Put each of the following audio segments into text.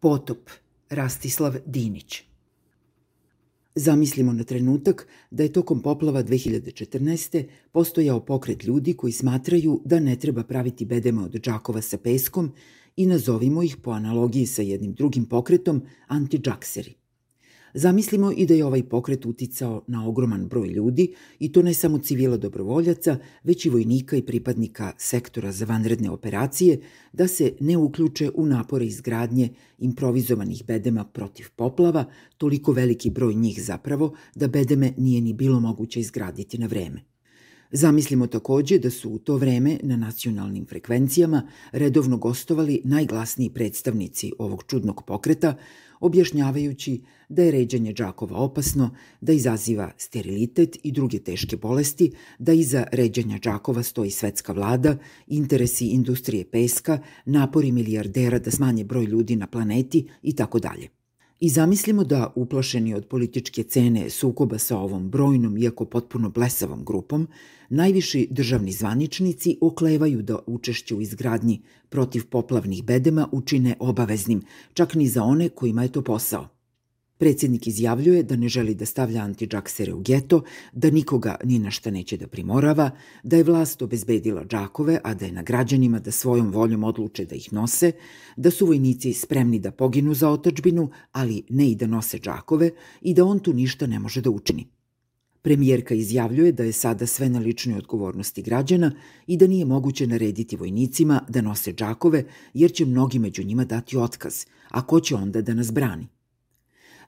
Potop, Rastislav Dinić. Zamislimo na trenutak da je tokom poplava 2014. postojao pokret ljudi koji smatraju da ne treba praviti bedema od džakova sa peskom i nazovimo ih po analogiji sa jednim drugim pokretom anti-džakseri – Zamislimo i da je ovaj pokret uticao na ogroman broj ljudi i to ne samo civila dobrovoljaca, već i vojnika i pripadnika sektora za vanredne operacije da se ne uključe u napore izgradnje improvizovanih bedema protiv poplava, toliko veliki broj njih zapravo da bedeme nije ni bilo moguće izgraditi na vreme. Zamislimo takođe da su u to vreme na nacionalnim frekvencijama redovno gostovali najglasniji predstavnici ovog čudnog pokreta, objašnjavajući da je ređanje džakova opasno, da izaziva sterilitet i druge teške bolesti, da iza ređanja džakova stoji svetska vlada, interesi industrije peska, napori milijardera da smanje broj ljudi na planeti i tako dalje. I zamislimo da, uplašeni od političke cene sukoba sa ovom brojnom, iako potpuno blesavom grupom, najviši državni zvaničnici oklevaju da učešće u izgradnji protiv poplavnih bedema učine obaveznim, čak ni za one kojima je to posao. Predsednik izjavljuje da ne želi da stavlja antidžaksere u geto, da nikoga ni na šta neće da primorava, da je vlast obezbedila džakove, a da je na građanima da svojom voljom odluče da ih nose, da su vojnici spremni da poginu za otačbinu, ali ne i da nose džakove i da on tu ništa ne može da učini. Premijerka izjavljuje da je sada sve na ličnoj odgovornosti građana i da nije moguće narediti vojnicima da nose džakove jer će mnogi među njima dati otkaz, a ko će onda da nas brani?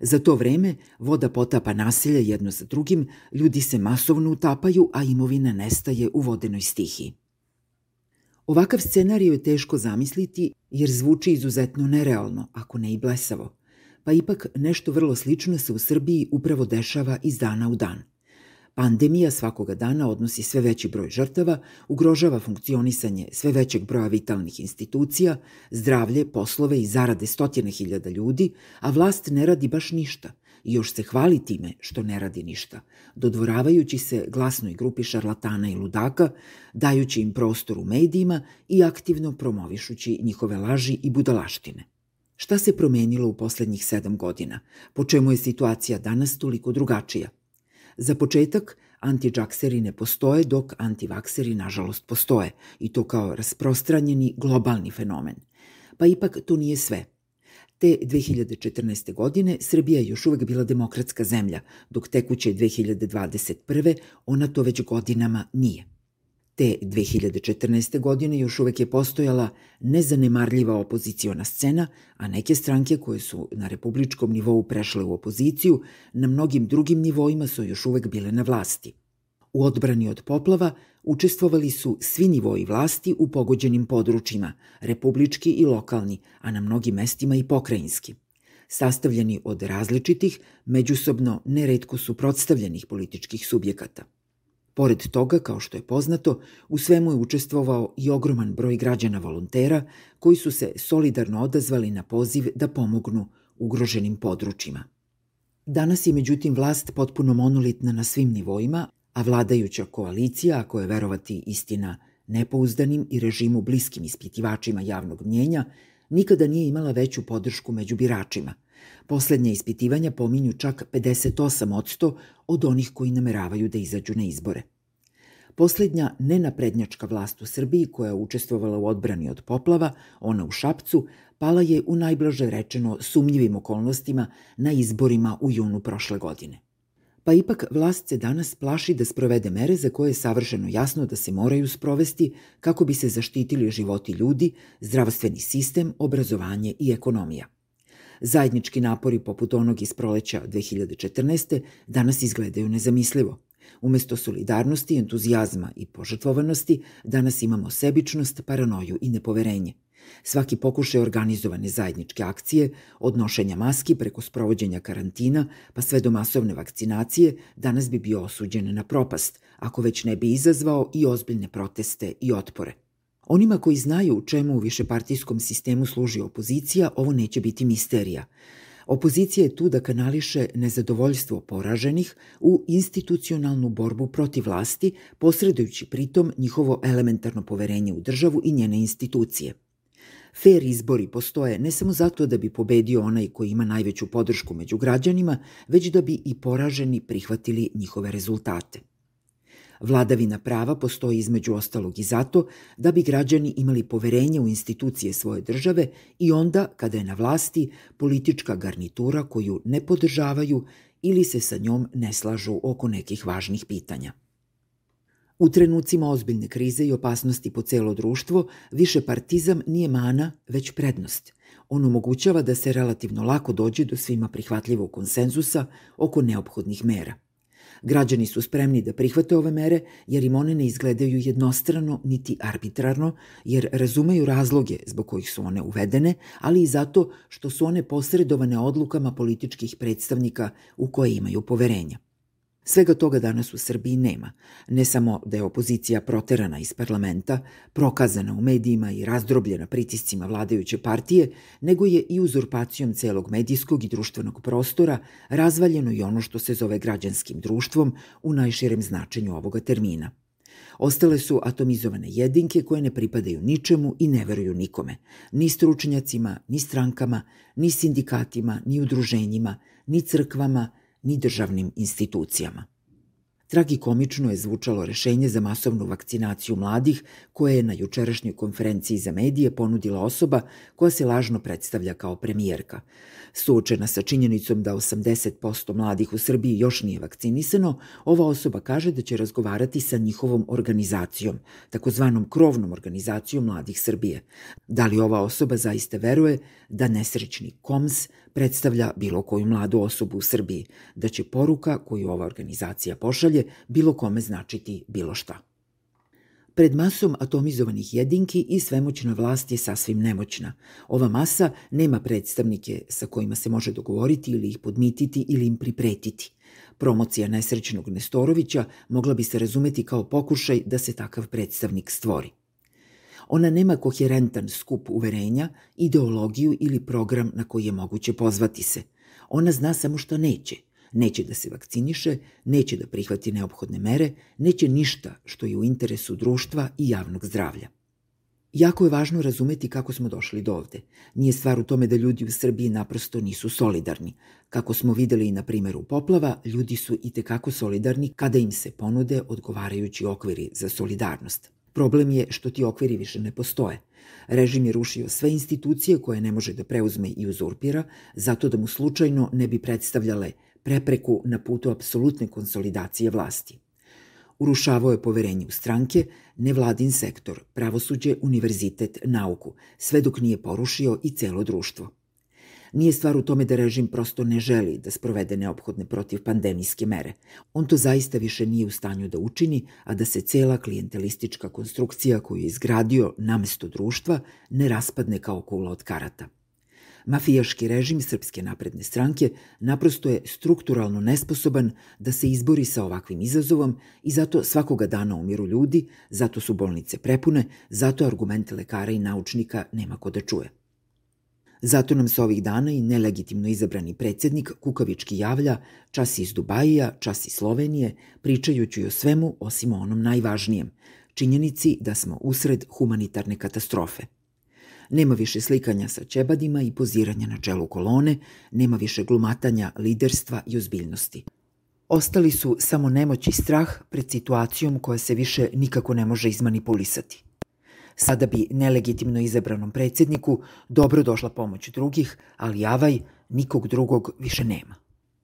Za to vreme voda potapa naselja jedno za drugim, ljudi se masovno utapaju, a imovina nestaje u vodenoj stihiji. Ovakav scenarij je teško zamisliti jer zvuči izuzetno nerealno, ako ne i blesavo, pa ipak nešto vrlo slično se u Srbiji upravo dešava iz dana u dan – Pandemija svakoga dana odnosi sve veći broj žrtava, ugrožava funkcionisanje sve većeg broja vitalnih institucija, zdravlje, poslove i zarade stotine hiljada ljudi, a vlast ne radi baš ništa i još se hvali time što ne radi ništa, dodvoravajući se glasnoj grupi šarlatana i ludaka, dajući im prostor u medijima i aktivno promovišući njihove laži i budalaštine. Šta se promenilo u poslednjih sedam godina? Po čemu je situacija danas toliko drugačija? Za početak, antiđakseri ne postoje, dok antivakseri nažalost postoje, i to kao rasprostranjeni globalni fenomen. Pa ipak to nije sve. Te 2014. godine Srbija je još uvek bila demokratska zemlja, dok tekuće 2021. ona to već godinama nije. Te 2014. godine još uvek je postojala nezanemarljiva opoziciona scena, a neke stranke koje su na republičkom nivou prešle u opoziciju, na mnogim drugim nivoima su još uvek bile na vlasti. U odbrani od poplava učestvovali su svi nivoji vlasti u pogođenim područjima, republički i lokalni, a na mnogim mestima i pokrajinski sastavljeni od različitih, međusobno neredko suprotstavljenih političkih subjekata – Pored toga, kao što je poznato, u svemu je učestvovao i ogroman broj građana volontera koji su se solidarno odazvali na poziv da pomognu ugroženim područjima. Danas je međutim vlast potpuno monolitna na svim nivoima, a vladajuća koalicija, ako je verovati istina nepouzdanim i režimu bliskim ispitivačima javnog mnjenja, nikada nije imala veću podršku među biračima. Poslednje ispitivanja pominju čak 58% od onih koji nameravaju da izađu na izbore. Poslednja nenaprednjačka vlast u Srbiji koja je učestvovala u odbrani od poplava, ona u Šapcu, pala je u najblaže rečeno sumnjivim okolnostima na izborima u junu prošle godine. Pa ipak vlast se danas plaši da sprovede mere za koje je savršeno jasno da se moraju sprovesti kako bi se zaštitili životi ljudi, zdravstveni sistem, obrazovanje i ekonomija. Zajednički napori poput onog iz proleća 2014. danas izgledaju nezamislivo. Umesto solidarnosti, entuzijazma i požrtvovanosti, danas imamo sebičnost, paranoju i nepoverenje. Svaki pokušaj organizovane zajedničke akcije, od nošenja maski preko sprovođenja karantina, pa sve do masovne vakcinacije, danas bi bio osuđen na propast, ako već ne bi izazvao i ozbiljne proteste i otpore. Onima koji znaju u čemu u višepartijskom sistemu služi opozicija, ovo neće biti misterija. Opozicija je tu da kanališe nezadovoljstvo poraženih u institucionalnu borbu protiv vlasti, posredujući pritom njihovo elementarno poverenje u državu i njene institucije. Fair izbori postoje ne samo zato da bi pobedio onaj koji ima najveću podršku među građanima, već da bi i poraženi prihvatili njihove rezultate. Vladavina prava postoji između ostalog i zato da bi građani imali poverenje u institucije svoje države i onda kada je na vlasti politička garnitura koju ne podržavaju ili se sa njom ne slažu oko nekih važnih pitanja. U trenucima ozbiljne krize i opasnosti po celo društvo, više partizam nije mana, već prednost. On omogućava da se relativno lako dođe do svima prihvatljivog konsenzusa oko neophodnih mera – Građani su spremni da prihvate ove mere jer im one ne izgledaju jednostrano niti arbitrarno, jer razumeju razloge zbog kojih su one uvedene, ali i zato što su one posredovane odlukama političkih predstavnika u koje imaju poverenja. Svega toga danas u Srbiji nema. Ne samo da je opozicija proterana iz parlamenta, prokazana u medijima i razdrobljena pritiscima vladajuće partije, nego je i uzurpacijom celog medijskog i društvenog prostora razvaljeno i ono što se zove građanskim društvom u najširem značenju ovoga termina. Ostale su atomizovane jedinke koje ne pripadaju ničemu i ne veruju nikome, ni stručnjacima, ni strankama, ni sindikatima, ni udruženjima, ni crkvama, ni državnim institucijama. Tragikomično je zvučalo rešenje za masovnu vakcinaciju mladih koje je na jučerašnjoj konferenciji za medije ponudila osoba koja se lažno predstavlja kao premijerka. Suočena sa činjenicom da 80% mladih u Srbiji još nije vakcinisano, ova osoba kaže da će razgovarati sa njihovom organizacijom, takozvanom krovnom organizacijom mladih Srbije. Da li ova osoba zaista veruje da nesrećni KOMS predstavlja bilo koju mladu osobu u Srbiji, da će poruka koju ova organizacija pošalje bilo kome značiti bilo šta. Pred masom atomizovanih jedinki i svemoćna vlast je sasvim nemoćna. Ova masa nema predstavnike sa kojima se može dogovoriti ili ih podmititi ili im pripretiti. Promocija nesrećnog Nestorovića mogla bi se razumeti kao pokušaj da se takav predstavnik stvori. Ona nema koherentan skup uverenja, ideologiju ili program na koji je moguće pozvati se. Ona zna samo šta neće. Neće da se vakciniše, neće da prihvati neophodne mere, neće ništa što je u interesu društva i javnog zdravlja. Jako je važno razumeti kako smo došli do ovde. Nije stvar u tome da ljudi u Srbiji naprosto nisu solidarni. Kako smo videli i na primjeru poplava, ljudi su i tekako solidarni kada im se ponude odgovarajući okviri za solidarnost. Problem je što ti okviri više ne postoje. Režim je rušio sve institucije koje ne može da preuzme i uzurpira, zato da mu slučajno ne bi predstavljale prepreku na putu apsolutne konsolidacije vlasti. Urušavao je poverenje u stranke, nevladin sektor, pravosuđe, univerzitet, nauku, sve dok nije porušio i celo društvo. Nije stvar u tome da režim prosto ne želi da sprovede neophodne protiv pandemijske mere. On to zaista više nije u stanju da učini, a da se cela klijentelistička konstrukcija koju je izgradio namesto društva ne raspadne kao kula od karata. Mafijaški režim Srpske napredne stranke naprosto je strukturalno nesposoban da se izbori sa ovakvim izazovom i zato svakoga dana umiru ljudi, zato su bolnice prepune, zato argumente lekara i naučnika nema ko da čuje. Zato nam se ovih dana i nelegitimno izabrani predsednik kukavički javlja čas iz Dubajija, čas iz Slovenije, pričajući o svemu osim onom najvažnijem, činjenici da smo usred humanitarne katastrofe. Nema više slikanja sa ćebadima i poziranja na čelu kolone, nema više glumatanja liderstva i ozbiljnosti. Ostali su samo nemoć i strah pred situacijom koja se više nikako ne može izmanipulisati. Sada bi nelegitimno izabranom predsedniku dobro došla pomoć drugih, ali Javaj nikog drugog više nema.